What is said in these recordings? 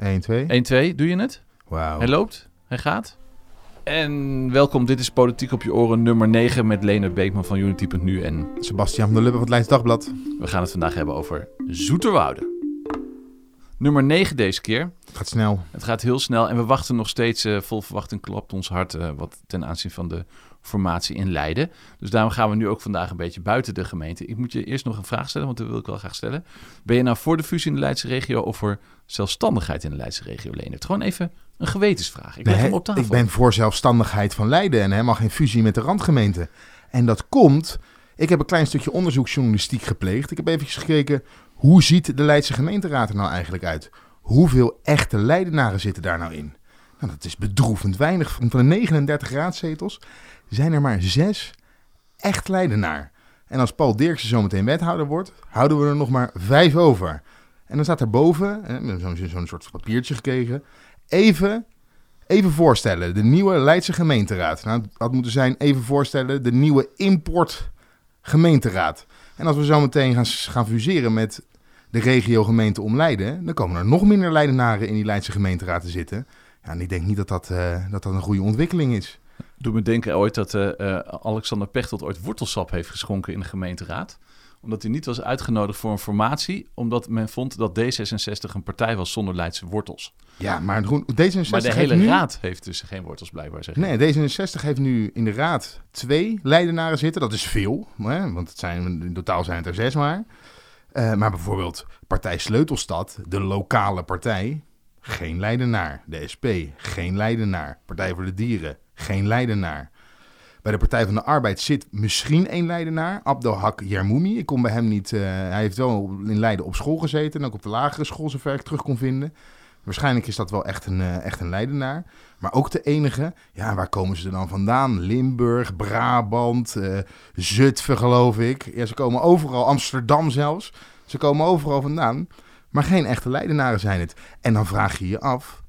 1, 2. 1, 2, doe je het? Wauw. Hij loopt, hij gaat. En welkom, dit is Politiek op je oren nummer 9 met Leonard Beekman van Unity.nu. En Sebastian van der Lubbe van het Leids Dagblad. we gaan het vandaag hebben over Zoeterwoude. Nummer 9 deze keer. Het gaat snel. Het gaat heel snel en we wachten nog steeds eh, vol verwachting klapt ons hart eh, wat ten aanzien van de formatie in Leiden. Dus daarom gaan we nu ook vandaag een beetje buiten de gemeente. Ik moet je eerst nog een vraag stellen, want dat wil ik wel graag stellen. Ben je nou voor de fusie in de Leidse regio of voor zelfstandigheid in de Leidse regio, Leonard? Gewoon even een gewetensvraag. Ik hem op tafel. ik ben voor zelfstandigheid van Leiden en helemaal geen fusie met de randgemeente. En dat komt... Ik heb een klein stukje onderzoeksjournalistiek gepleegd. Ik heb even gekeken, hoe ziet de Leidse gemeenteraad er nou eigenlijk uit? Hoeveel echte Leidenaren zitten daar nou in? Nou, dat is bedroevend weinig. Van de 39 raadzetels zijn er maar zes echt Leidenaar. En als Paul Dirksen zometeen wethouder wordt, houden we er nog maar vijf over. En dan staat er boven, hè, we hebben zo'n zo'n soort papiertje gekregen, even, even voorstellen, de nieuwe Leidse gemeenteraad. Nou, het had moeten zijn, even voorstellen, de nieuwe import-gemeenteraad. En als we zo meteen gaan, gaan fuseren met de regio-gemeente om Leiden, dan komen er nog minder Leidenaren in die Leidse gemeenteraad te zitten. Ja, en ik denk niet dat dat, eh, dat, dat een goede ontwikkeling is. Doe me denken ooit dat eh, eh, Alexander Pechtold ooit wortelsap heeft geschonken in de gemeenteraad. Omdat hij niet was uitgenodigd voor een formatie. Omdat men vond dat D66 een partij was zonder Leidse wortels. Ja, maar Groen- D66 Maar de heeft hele nu... raad heeft dus geen wortels blijkbaar, zeg. Nee, D66 heeft nu in de raad twee Leidenaren zitten. Dat is veel, hè, want het zijn, in totaal zijn het er zes maar. Eh, maar bijvoorbeeld Partij Sleutelstad, de lokale partij, geen Leidenaar. De SP, geen Leidenaar. Partij voor de Dieren, geen Leidenaar. Bij de Partij van de Arbeid zit misschien één Leidenaar, Abdelhak Yarmoumi. Ik kom bij hem niet, eh, hij heeft wel in Leiden op school gezeten en ook op de lagere school, zover ik terug kon vinden. Waarschijnlijk is dat wel echt een, eh, echt een Leidenaar. Maar ook de enige, ja, waar komen ze dan vandaan? Limburg, Brabant, eh, Zutphen geloof ik. Ja, ze komen overal, Amsterdam zelfs. Ze komen overal vandaan. Maar geen echte Leidenaren zijn het. En dan vraag je je af,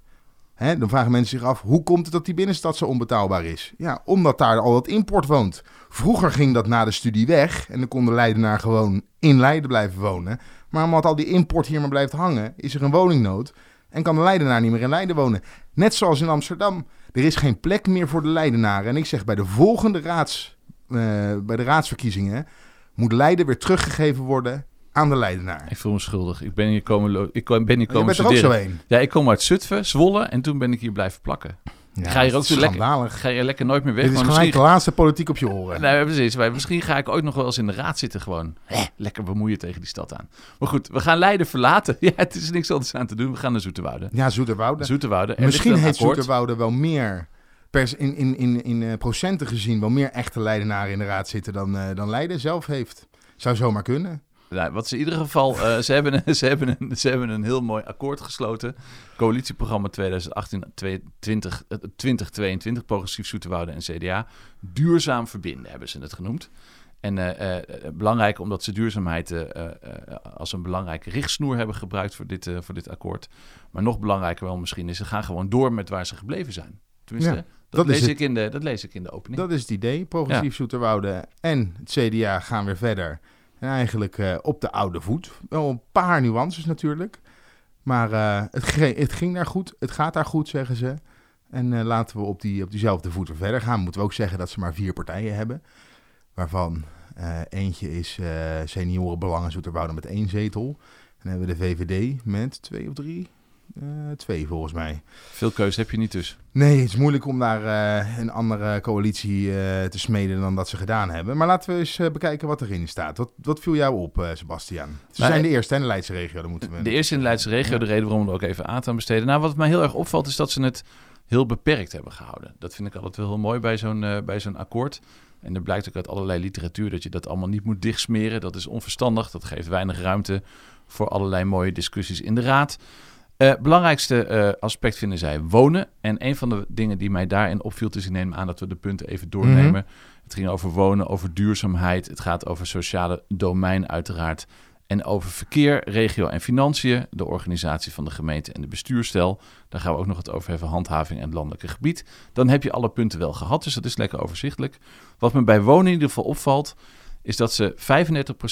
dan vragen mensen zich af, hoe komt het dat die binnenstad zo onbetaalbaar is? Ja, omdat daar al dat import woont. Vroeger ging dat na de studie weg en dan kon de Leidenaar gewoon in Leiden blijven wonen. Maar omdat al die import hier maar blijft hangen, is er een woningnood. En kan de Leidenaar niet meer in Leiden wonen. Net zoals in Amsterdam. Er is geen plek meer voor de Leidenaren. En ik zeg bij de volgende raads, eh, bij de raadsverkiezingen moet Leiden weer teruggegeven worden aan de Leidenaar. Ik voel me schuldig. Ik ben hier komen, ik ben hier Je komen bent er ook zo. Ja, ik kom uit Zutphen, Zwolle en toen ben ik hier blijven plakken. Ja, ga hier ook is lekker, ga je lekker nooit meer weg. Dit is maar gelijk misschien, de laatste politiek op je oren. nee, precies, maar misschien ga ik ooit nog wel eens in de raad zitten gewoon. Hè, lekker bemoeien tegen die stad aan. Maar goed, we gaan Leiden verlaten. Ja, het is niks anders aan te doen. We gaan naar Zoeterwoude. Ja, Zoeterwoude. Zoeterwoude. Er Misschien heeft akkoord. Zoeterwoude wel meer, pers in, in, in, in eh, procenten gezien, wel meer echte Leidenaren in de raad zitten dan, eh, dan Leiden zelf heeft. Zou zomaar kunnen. Nou, wat ze in ieder geval, eh, ze, hebben een, ze, hebben een, ze hebben een heel mooi akkoord gesloten. Coalitieprogramma 2018-2022, 2022, Progressief Zoeterwoude en CDA. Duurzaam verbinden hebben ze het genoemd. En eh, eh, belangrijk omdat ze duurzaamheid eh, eh, eh, als een belangrijke richtsnoer hebben gebruikt voor dit, eh, voor dit akkoord. Maar nog belangrijker wel misschien is, ze gaan gewoon door met waar ze gebleven zijn. Tenminste, Ja, dat, lees ik in de, dat lees ik in de opening. Dat is het idee. Progressief Zoeterwoude en het CDA gaan weer verder. En eigenlijk eh, op de oude voet. Wel een paar nuances natuurlijk. Maar eh, het, het ging daar goed. Het gaat daar goed, zeggen ze. En eh, laten we op, die, op diezelfde voet verder gaan. Moeten we ook zeggen dat ze maar vier partijen hebben. Waarvan eentje is seniorenbelangen Zoeterwoude met één zetel. En dan hebben we de VVD met twee of drie. Eh, twee volgens mij. Veel keuze heb je niet dus. Nee, het is moeilijk om daar eh, een andere coalitie eh, te smeden dan dat ze gedaan hebben. Maar laten we eens bekijken wat erin staat. Wat, wat viel jou op, Sebastian? Ze Nou, zijn de eerste in de Leidse regio, dan moeten we... De eerste in de Leidse regio, Ja. de reden waarom we er ook even aandacht aan besteden. Nou, wat mij heel erg opvalt is dat ze het heel beperkt hebben gehouden. Dat vind ik altijd wel heel mooi bij zo'n bij zo'n akkoord. En er blijkt ook uit allerlei literatuur dat je dat allemaal niet moet dichtsmeren. Dat is onverstandig, dat geeft weinig ruimte voor allerlei mooie discussies in de raad. Eh, belangrijkste eh, aspect vinden zij wonen. En een van de dingen die mij daarin opviel, dus ik neem aan dat we de punten even doornemen. Het ging over wonen, over duurzaamheid. Het gaat over sociale domein uiteraard. En over verkeer, regio en financiën, de organisatie van de gemeente en de bestuurstel. Daar gaan we ook nog het over hebben, handhaving en het landelijke gebied. Dan heb je alle punten wel gehad, dus dat is lekker overzichtelijk. Wat me bij wonen in ieder geval opvalt, is dat ze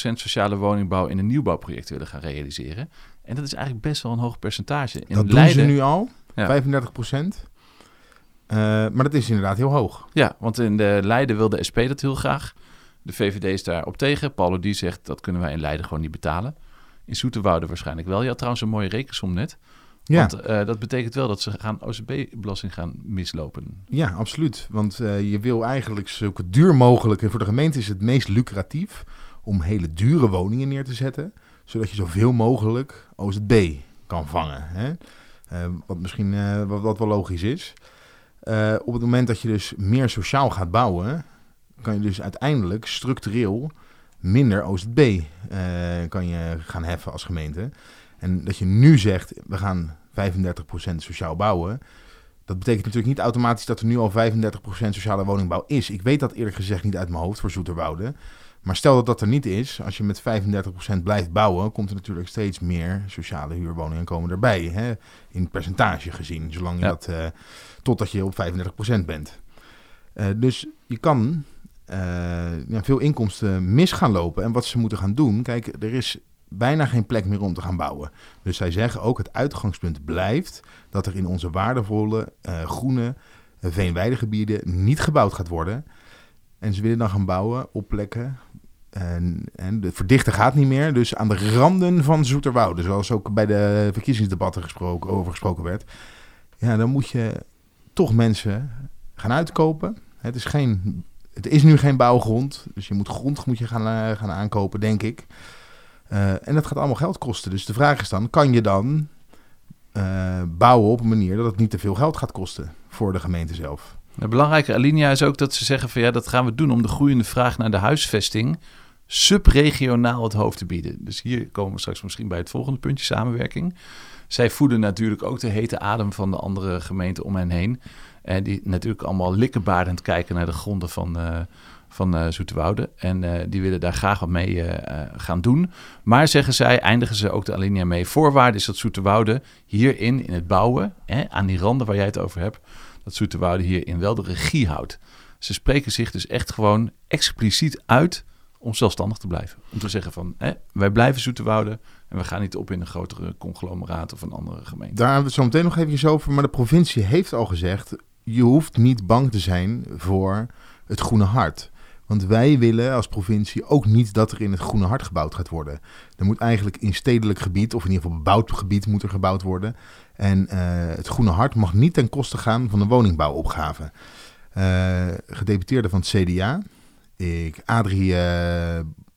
35% sociale woningbouw in een nieuwbouwproject willen gaan realiseren. En dat is eigenlijk best wel een hoog percentage. In dat doen Leiden, ze nu al, Ja. 35 procent. maar dat is inderdaad heel hoog. Ja, want in de Leiden wil de SP dat heel graag. De VVD is daarop tegen. Paulo die zegt dat kunnen wij in Leiden gewoon niet betalen. In Zoeterwoude waarschijnlijk wel. Je had trouwens een mooie rekensom net. Ja, Want eh, dat betekent wel dat ze gaan OCB-belasting gaan mislopen. ja absoluut. Want eh, je wil eigenlijk zo duur mogelijk... En voor de gemeente is het meest lucratief om hele dure woningen neer te zetten. Zodat je zoveel mogelijk OZB kan vangen. Hè? Eh, wat misschien wat, wat wel logisch is. Op het moment dat je dus meer sociaal gaat bouwen... kan je dus uiteindelijk structureel minder OZB kan je gaan heffen als gemeente. En dat je nu zegt, we gaan 35% sociaal bouwen... Dat betekent natuurlijk niet automatisch dat er nu al 35% sociale woningbouw is. Ik weet dat eerlijk gezegd niet uit mijn hoofd voor Zoeterwoude. Maar stel dat dat er niet is, als je met 35% blijft bouwen, komt er natuurlijk steeds meer sociale huurwoningen komen erbij. Hè? In percentage gezien, zolang je Ja. dat, eh, totdat je op 35% bent. Eh, dus je kan eh, ja, veel inkomsten mis gaan lopen. En wat ze moeten gaan doen, kijk, er is bijna geen plek meer om te gaan bouwen. Dus zij zeggen ook, het uitgangspunt blijft dat er in onze waardevolle eh, groene uh, veenweidegebieden niet gebouwd gaat worden. En ze willen dan gaan bouwen op plekken. En, en de verdichten gaat niet meer. Dus aan de randen van Zoeterwoude, zoals ook bij de verkiezingsdebatten gesproken, over gesproken werd. Ja, dan moet je toch mensen gaan uitkopen. Het is, geen, het is nu geen bouwgrond. Dus je moet grond moet je gaan, eh, gaan aankopen, denk ik. Uh, en dat gaat allemaal geld kosten. Dus de vraag is dan, kan je dan uh, bouwen op een manier dat het niet te veel geld gaat kosten voor de gemeente zelf? De belangrijke alinea is ook dat ze zeggen van ja, dat gaan we doen om de groeiende vraag naar de huisvesting subregionaal het hoofd te bieden. Dus hier komen we straks misschien bij het volgende puntje, samenwerking. Zij voeden natuurlijk ook de hete adem van de andere gemeenten om hen heen. En die natuurlijk allemaal likkenbaardend kijken naar de gronden van, uh, van uh, Zoeterwoude. En uh, die willen daar graag wat mee uh, gaan doen. Maar zeggen zij, eindigen ze ook de alinea mee. Voorwaarde is dat Zoeterwoude hierin, in het bouwen, hè, aan die randen waar jij het over hebt, dat Zoeterwoude hierin wel de regie houdt. Ze spreken zich dus echt gewoon expliciet uit om zelfstandig te blijven. Om te zeggen van, hè, wij blijven Zoeterwoude en we gaan niet op in een grotere conglomeraat of een andere gemeente. Daar hebben we zo meteen nog even over. Maar de provincie heeft al gezegd, je hoeft niet bang te zijn voor het groene hart. Want wij willen als provincie ook niet dat er in het Groene Hart gebouwd gaat worden. Er moet eigenlijk in stedelijk gebied, of in ieder geval bebouwd gebied, moet er gebouwd worden. En uh, het Groene Hart mag niet ten koste gaan van de woningbouwopgave. Uh, gedeputeerde van het CDA, ik, Adrie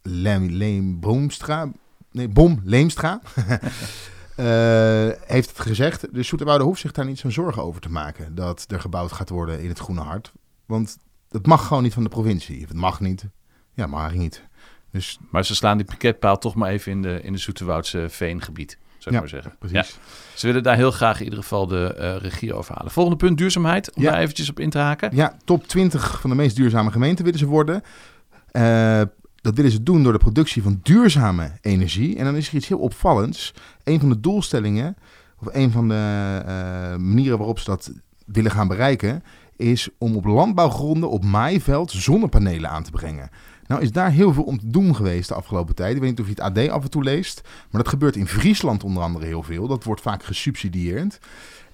Leem Boomstra, nee, Bom Leemstra, heeft het gezegd. Dus Zoeterwoude hoeft zich daar niet zo'n zorgen over te maken dat er gebouwd gaat worden in het Groene Hart. Want het mag gewoon niet van de provincie. Het mag niet. Ja, mag niet. Dus... Maar ze slaan die piketpaal toch maar even in de, in de Zoeterwoudse veengebied, zou ik ja, maar zeggen. precies. Ja. Ze willen daar heel graag in ieder geval de uh, regie over halen. Volgende punt, duurzaamheid. Om Ja. daar eventjes op in te haken. Ja, top 20 van de meest duurzame gemeenten willen ze worden. Eh, dat willen ze doen door de productie van duurzame energie. En dan is er iets heel opvallends. Een van de doelstellingen, of een van de eh, manieren waarop ze dat willen gaan bereiken, is om op landbouwgronden op maaiveld zonnepanelen aan te brengen. Nou is daar heel veel om te doen geweest de afgelopen tijd. Ik weet niet of je het AD af en toe leest, maar dat gebeurt in Friesland onder andere heel veel. Dat wordt vaak gesubsidieerd.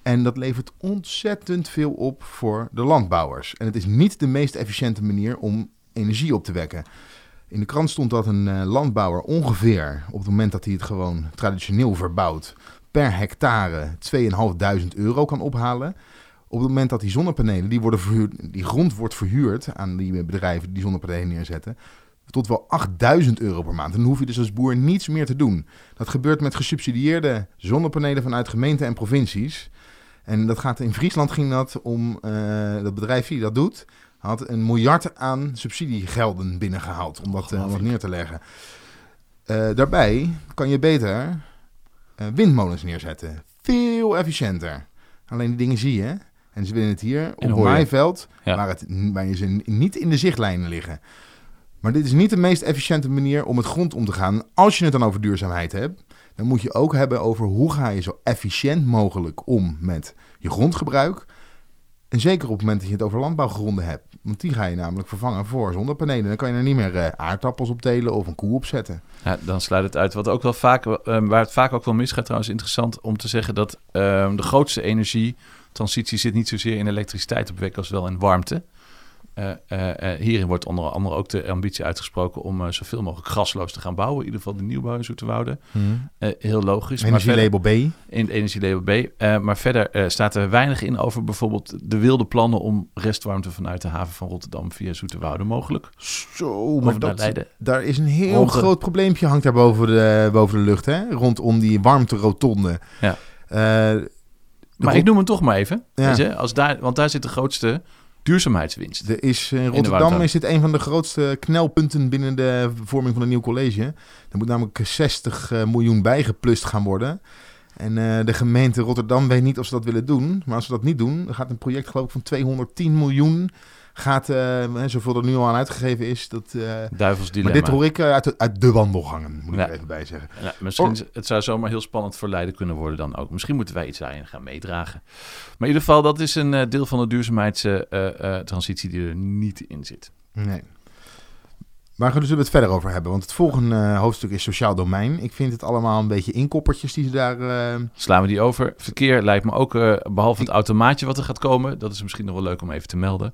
En dat levert ontzettend veel op voor de landbouwers. En het is niet de meest efficiënte manier om energie op te wekken. In de krant stond dat een uh, landbouwer ongeveer, op het moment dat hij het gewoon traditioneel verbouwt, per hectare 2.500 euro kan ophalen. Op het moment dat die zonnepanelen, die, worden verhuurd, die grond wordt verhuurd aan die bedrijven die zonnepanelen neerzetten, tot wel 8000 euro per maand. En dan hoef je dus als boer niets meer te doen. Dat gebeurt met gesubsidieerde zonnepanelen vanuit gemeenten en provincies. En dat gaat in Friesland ging dat om uh, dat bedrijf die dat doet, had een miljard aan subsidiegelden binnengehaald om dat, uh, om dat neer te leggen. Uh, daarbij kan je beter windmolens neerzetten. Veel efficiënter. Alleen die dingen zie je. En ze willen het hier op maaiveld, ja. waar, het, waar je ze niet in de zichtlijnen liggen. Maar dit is niet de meest efficiënte manier om het grond om te gaan. Als je het dan over duurzaamheid hebt, dan moet je ook hebben over hoe ga je zo efficiënt mogelijk om met je grondgebruik. En zeker op het moment dat je het over landbouwgronden hebt. Want die ga je namelijk vervangen voor zonnepanelen. Dan kan je er niet meer eh, aardappels op telen of een koe op zetten. Ja, dan sluit het uit. Wat ook wel vaak, eh, waar het vaak ook wel misgaat trouwens, interessant om te zeggen dat eh, de grootste energietransitie zit niet zozeer in elektriciteit opwekken als wel in warmte. Uh, uh, hierin wordt onder andere ook de ambitie uitgesproken om uh, zoveel mogelijk gasloos te gaan bouwen. In ieder geval de nieuwbouw in Zoeterwoude. Mm. heel logisch. Energielabel B. In het energielabel B. maar verder staat er weinig in over bijvoorbeeld de wilde plannen om restwarmte vanuit de haven van Rotterdam via Zoeterwoude mogelijk. Zo, maar dat, daar is een heel groot probleempje hangt daar boven de, boven de lucht, hè? Rondom die warmterotonde. Ja. Maar ik noem hem toch maar even. Ja. Weet je? Als daar, want daar zit de grootste duurzaamheidswinst. Er is, in Rotterdam is dit een van de grootste knelpunten binnen de vorming van een nieuw college. Er moet namelijk 60 uh, miljoen bijgeplust gaan worden. En uh, de gemeente Rotterdam weet niet of ze dat willen doen. Maar als ze dat niet doen, dan gaat een project geloof ik van 210 miljoen gaat, uh, zoveel er nu al aan uitgegeven is, dat... Uh, Duivels dilemma. Maar dit hoor ik uit, de, uit de wandelgangen, moet ik er even bij zeggen. Ja, misschien, oh. het zou zomaar heel spannend voor Leiden kunnen worden dan ook. Misschien moeten wij iets daarin gaan meedragen. Maar in ieder geval, dat is een deel van de duurzaamheidstransitie die er niet in zit. Nee. Waar zullen we het verder over hebben? Want het volgende hoofdstuk is sociaal domein. Ik vind het allemaal een beetje inkoppertjes die ze daar... Uh... Slaan we die over. Verkeer lijkt me ook, uh, behalve het automaatje wat er gaat komen... dat is misschien nog wel leuk om even te melden...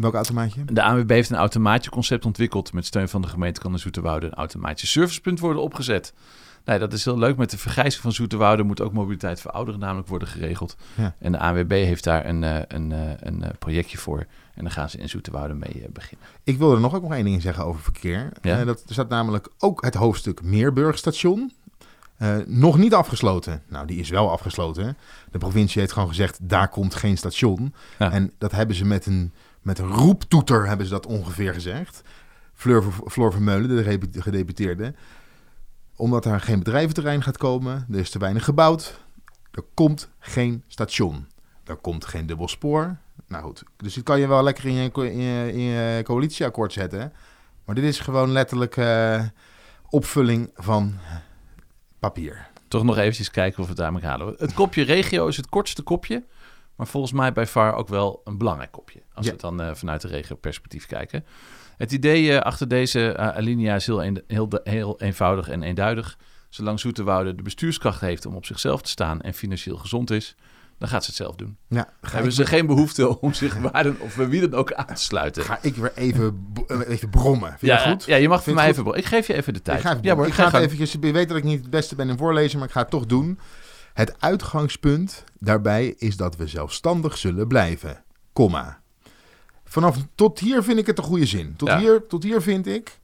Welk automaatje? De ANWB heeft een automaatje concept ontwikkeld. Met steun van de gemeente kan in Zoeterwoude een automaatje servicepunt worden opgezet. Nee, dat is heel leuk. Met de vergrijzing van Zoeterwoude moet ook mobiliteit voor ouderen namelijk worden geregeld. Ja. En de ANWB heeft daar een, eh, een, een, eh, een projectje voor. En dan gaan ze in Zoeterwoude mee eh, beginnen. Ik wil er nog ook nog één ding zeggen over verkeer. Ja? dat, er staat namelijk ook het hoofdstuk Meerburgstation. Uh, nog niet afgesloten. Nou, die is wel afgesloten. De provincie heeft gewoon gezegd, daar komt geen station. Ja. En dat hebben ze met een met roeptoeter hebben ze dat ongeveer gezegd. Fleur, Floor Vermeulen, de gedeputeerde. Omdat er geen bedrijventerrein gaat komen, er is te weinig gebouwd. Er komt geen station. Er komt geen dubbel spoor. Nou goed, dus dit kan je wel lekker in je, in je, coalitieakkoord zetten. Maar dit is gewoon letterlijk uh, opvulling van papier. Toch nog eventjes kijken of we het daarmee halen. Het kopje regio is het kortste kopje. Maar volgens mij bij VAR ook wel een belangrijk kopje. Als we het dan uh, vanuit de regio-perspectief kijken. Het idee uh, achter deze uh, alinea is heel, een, heel, heel eenvoudig en eenduidig. Zolang Zoeterwoude de bestuurskracht heeft om op zichzelf te staan en financieel gezond is, dan gaat ze het zelf doen. Ja, hebben ze geen behoefte om zich waarden of wie dan ook aan te sluiten. Ga ik weer even, even brommen. Vind ja, je goed? Ja, je mag voor mij even brommen. Ik geef je even de tijd. Ik ga, even, ja, ik ga, ga even, je weet dat ik niet het beste ben in voorlezen, maar ik ga het toch doen. Het uitgangspunt daarbij is dat we zelfstandig zullen blijven. Komma. Vanaf tot hier vind ik het een goede zin. Tot, hier, tot hier vind ik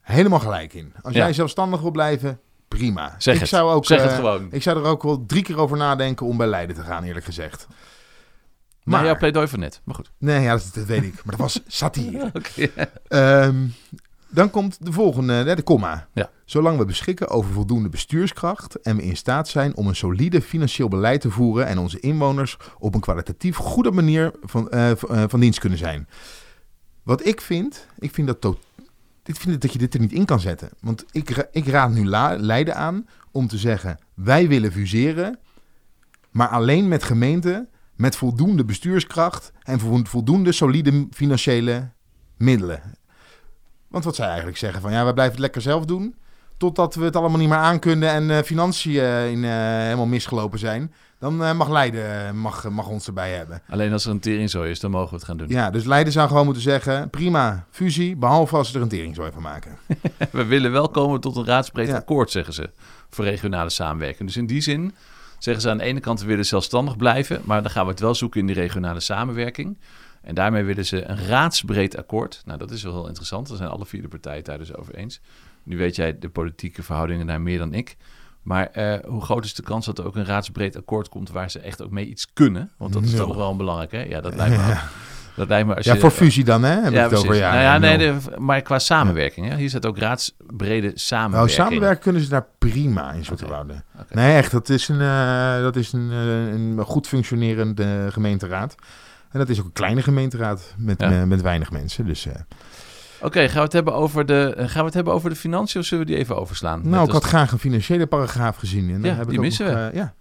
helemaal gelijk in. Als jij zelfstandig wil blijven, prima. Zeg ik het. Zou ook, zeg het eh, gewoon. Ik zou er ook wel drie keer over nadenken om bij Leiden te gaan, eerlijk gezegd. Maar jouw pleidooi van net, maar goed. Nee, ja, dat, weet ik. Maar dat was satire. okay. um, dan komt de volgende, de komma. Ja. Zolang we beschikken over voldoende bestuurskracht en we in staat zijn om een solide financieel beleid te voeren en onze inwoners op een kwalitatief goede manier van, uh, van dienst kunnen zijn. Wat ik vind, ik vind dat, dit vind dat je dit er niet in kan zetten. Want ik, ik raad nu Leiden aan om te zeggen, wij willen fuseren, maar alleen met gemeenten met voldoende bestuurskracht en voldoende solide financiële middelen. Want wat zij eigenlijk zeggen van ja, we blijven het lekker zelf doen. Totdat we het allemaal niet meer aankunnen en uh, financiën uh, in, uh, helemaal misgelopen zijn. Dan mag Leiden mag, mag ons erbij hebben. Alleen als er een teringzooi is, dan mogen we het gaan doen. Ja, dus Leiden zou gewoon moeten zeggen... prima, fusie, behalve als ze er een teringzooi van maken. we willen wel komen tot een raadsbreed akkoord, zeggen ze. Voor regionale samenwerking. Dus in die zin zeggen ze aan de ene kant... we willen zelfstandig blijven... maar dan gaan we het wel zoeken in die regionale samenwerking... En daarmee willen ze een raadsbreed akkoord. Nou, dat is wel heel interessant. Daar zijn alle vier de partijen daar dus over eens. Nu weet jij de politieke verhoudingen daar meer dan ik. Maar uh, hoe groot is de kans dat er ook een raadsbreed akkoord komt waar ze echt ook mee iets kunnen? Want dat is toch wel een belangrijk, hè? Ja, dat lijkt me. Ja. Dat lijkt me als ja, voor fusie dan, hè? Heb ja, het over, ja, nou ja, nee, de, maar qua samenwerking. Hè? Hier zit ook raadsbrede samenwerking. Nou, samenwerken kunnen ze daar prima in soort okay. okay. Nee, echt. Dat is een, uh, dat is een, uh, een goed functionerende gemeenteraad. En dat is ook een kleine gemeenteraad met, ja. met weinig mensen. Dus, uh... Oké, gaan, we het hebben over de, gaan we het hebben over de financiën of zullen we die even overslaan? Nou, ik had graag een financiële paragraaf gezien. En ja, heb die ik missen we. Uh, ja.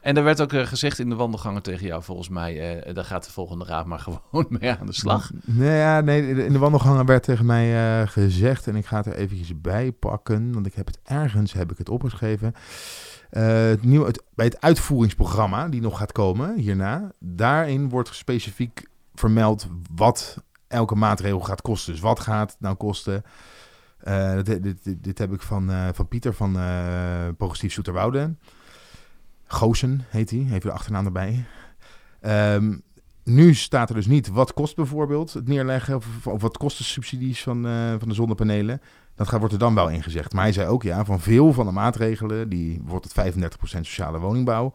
En er werd ook eh, gezegd in de wandelgangen tegen jou, volgens mij, eh, daar gaat de volgende raad maar gewoon mee aan de slag. Nee, ja, nee in de wandelgangen werd tegen mij eh, gezegd, en ik ga het er eventjes bij pakken, want ik heb het ergens, heb ik het opgeschreven. Uh, het bij het uitvoeringsprogramma die nog gaat komen hierna, daarin wordt specifiek vermeld wat elke maatregel gaat kosten. Dus wat gaat nou kosten? Uh, dit, dit, dit, heb ik van, uh, van Pieter van uh, Progressief Zoeterwoude. Goosen heet hij, even de achternaam erbij. Um, nu staat er dus niet wat kost bijvoorbeeld het neerleggen of, wat kosten subsidies van, van de zonnepanelen. Dat gaat, wordt er dan wel ingezegd. Maar hij zei ook ja, van veel van de maatregelen, die wordt het 35% sociale woningbouw.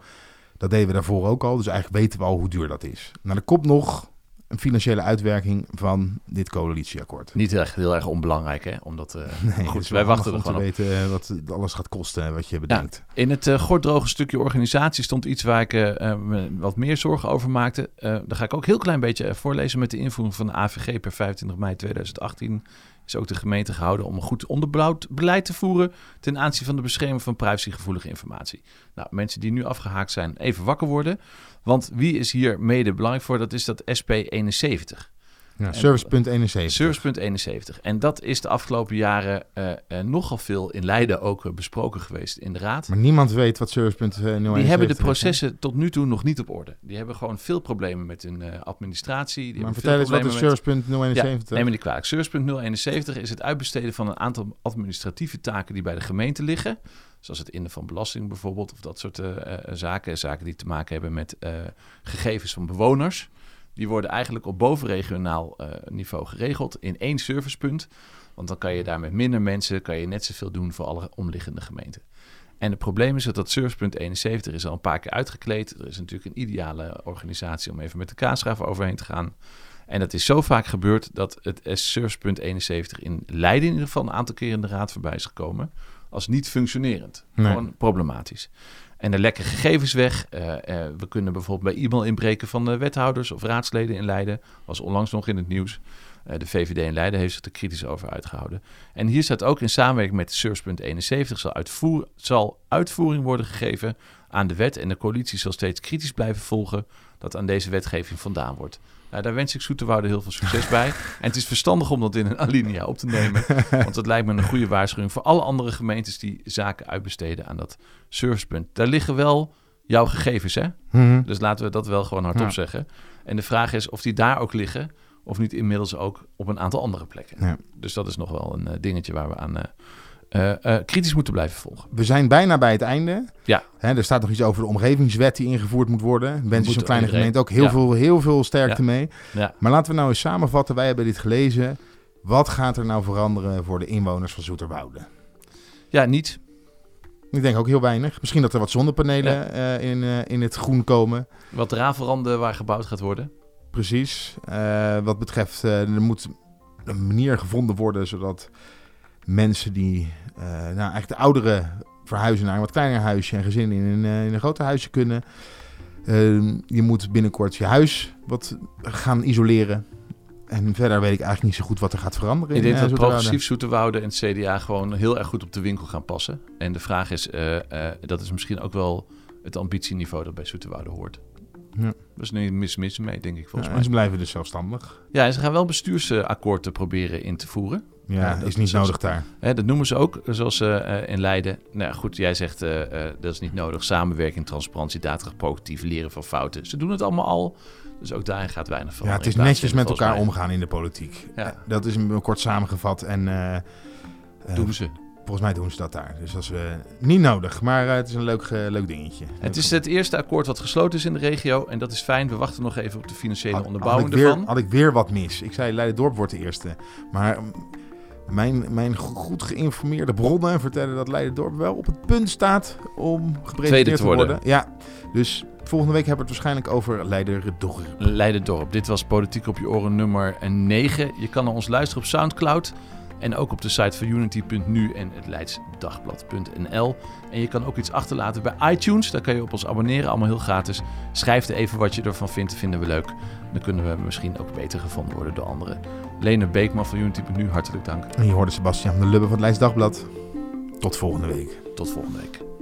Dat deden we daarvoor ook al, dus eigenlijk weten we al hoe duur dat is. Nou, er komt nog een financiële uitwerking van dit coalitieakkoord. Niet echt heel erg onbelangrijk, hè? Omdat, uh, nee, goed, wij wachten er gewoon te weten eh, wat alles gaat kosten wat je bedenkt. Ja, in het uh, gorddroge stukje organisatie stond iets waar ik uh, wat meer zorgen over maakte. daar ga ik ook heel klein beetje voorlezen met de invoering van de AVG per 25 mei 2018 is ook de gemeente gehouden om een goed onderbouwd beleid te voeren ten aanzien van de bescherming van privacygevoelige informatie. Nou, mensen die nu afgehaakt zijn, even wakker worden. Want wie is hier mede belangrijk voor? Dat is dat SP71. Ja, servicepunt 71. Servicepunt 71. En dat is de afgelopen jaren uh, uh, nogal veel in Leiden ook uh, besproken geweest in de raad. Maar niemand weet wat servicepunt 071 Die hebben de processen is, tot nu toe nog niet op orde. Die hebben gewoon veel problemen met hun administratie. Die maar vertel eens wat is servicepunt 071? Ja, neem me niet kwalijk. Servicepunt 071 is het uitbesteden van een aantal administratieve taken die bij de gemeente liggen. Zoals het innen van belasting bijvoorbeeld. Of dat soort zaken. Zaken die te maken hebben met gegevens van bewoners. Die worden eigenlijk op bovenregionaal uh, niveau geregeld in één servicepunt. Want dan kan je daar met minder mensen kan je net zoveel doen voor alle omliggende gemeenten. En het probleem is dat dat servicepunt 71 is al een paar keer uitgekleed. Er is natuurlijk een ideale organisatie om even met de kaasgraaf overheen te gaan. En dat is zo vaak gebeurd dat het servicepunt 71 in Leiden in ieder geval een aantal keer in de raad voorbij is gekomen. Als niet functionerend. Nee. Gewoon problematisch. En er lekken gegevens weg. Uh, uh, we kunnen bijvoorbeeld bij e-mail inbreken van de wethouders of raadsleden in Leiden. Was onlangs nog in het nieuws. Uh, de VVD in Leiden heeft zich er kritisch over uitgehouden. En hier staat ook in samenwerking met Servicepunt 71 zal, uitvoer, zal uitvoering worden gegeven aan de wet. En de coalitie zal steeds kritisch blijven volgen dat aan deze wetgeving vandaan wordt. Nou, daar wens ik Zoeterwoude heel veel succes bij. En het is verstandig om dat in een alinea op te nemen. Want dat lijkt me een goede waarschuwing voor alle andere gemeentes die zaken uitbesteden aan dat servicepunt. Daar liggen wel jouw gegevens, hè? Mhm. Dus laten we dat wel gewoon hardop Ja. zeggen. En de vraag is of die daar ook liggen, of niet inmiddels ook op een aantal andere plekken. Ja. Dus dat is nog wel een eh, dingetje waar we aan eh, eh, eh, kritisch moeten blijven volgen. We zijn bijna bij het einde. Ja. Hè, er staat nog iets over de omgevingswet die ingevoerd moet worden. Wens Moet zo'n kleine iedereen. gemeente ook heel, Ja. veel, heel veel sterkte Ja. mee. Ja. Maar laten we nou eens samenvatten. Wij hebben dit gelezen. Wat gaat er nou veranderen voor de inwoners van Zoeterwoude? ja, niet. Ik denk ook heel weinig. Misschien dat er wat zonnepanelen eh, in, in het groen komen. Wat rafelranden waar gebouwd gaat worden. Precies. Wat betreft, er moet een manier gevonden worden zodat mensen die, eh, nou eigenlijk de ouderen verhuizen naar een wat kleiner huisje en gezinnen in een, eh, in een groter huisje kunnen. Eh, je moet binnenkort je huis wat gaan isoleren. En verder weet ik eigenlijk niet zo goed wat er gaat veranderen. Ik denk in, dat eh, Zoeterwoude. progressief Zoeterwoude en het CDA gewoon heel erg goed op de winkel gaan passen. En de vraag is, dat is misschien ook wel het ambitieniveau dat bij Zoeterwoude hoort. Ja. Dat is niet mis, mis mee, denk ik, volgens Ja, mij. en ze blijven dus zelfstandig. Ja, en ze gaan wel bestuursakkoorden proberen in te voeren. Ja, Ja, dat is niet nodig daar. Hè, dat noemen ze ook, zoals eh, eh, in Leiden. Nou ja, goed, jij zegt eh, eh, dat is niet nodig. Samenwerking, transparantie, data, positief, leren van fouten. Ze doen het allemaal al. Dus ook daarin gaat weinig Ja, veranderen. het is netjes met elkaar omgaan in de politiek. Ja. Dat is een kort samengevat. En eh, eh, Doen ze. volgens mij doen ze dat daar. Dus dat is eh, niet nodig. Maar eh, het is een leuk, eh, leuk dingetje. Het is het eerste akkoord wat gesloten is in de regio. En dat is fijn. We wachten nog even op de financiële Had- had, onderbouwing ik weer, ervan. had ik weer wat mis. Ik zei Leiden-Dorp wordt de eerste. Maar mm, mijn, mijn go- goed geïnformeerde bronnen vertellen dat Leiden-Dorp wel op het punt staat om gepresenteerd te worden. worden. Ja, dus volgende week hebben we het waarschijnlijk over Leiden-Dorp. Leiden-dorp. Dit was Politiek op je oren nummer 9. Je kan naar ons luisteren op Soundcloud. En ook op de site van unity.nu en het leidsdagblad.nl. En je kan ook iets achterlaten bij iTunes. Daar kan je op ons abonneren, allemaal heel gratis. Schrijf er even wat je ervan vindt, vinden we leuk. Dan kunnen we misschien ook beter gevonden worden door anderen. Lene Beekman van Unity.nu, hartelijk dank. En je hoorde Sebastian de Lubbe van het Leids Dagblad. Tot volgende week. Tot volgende week.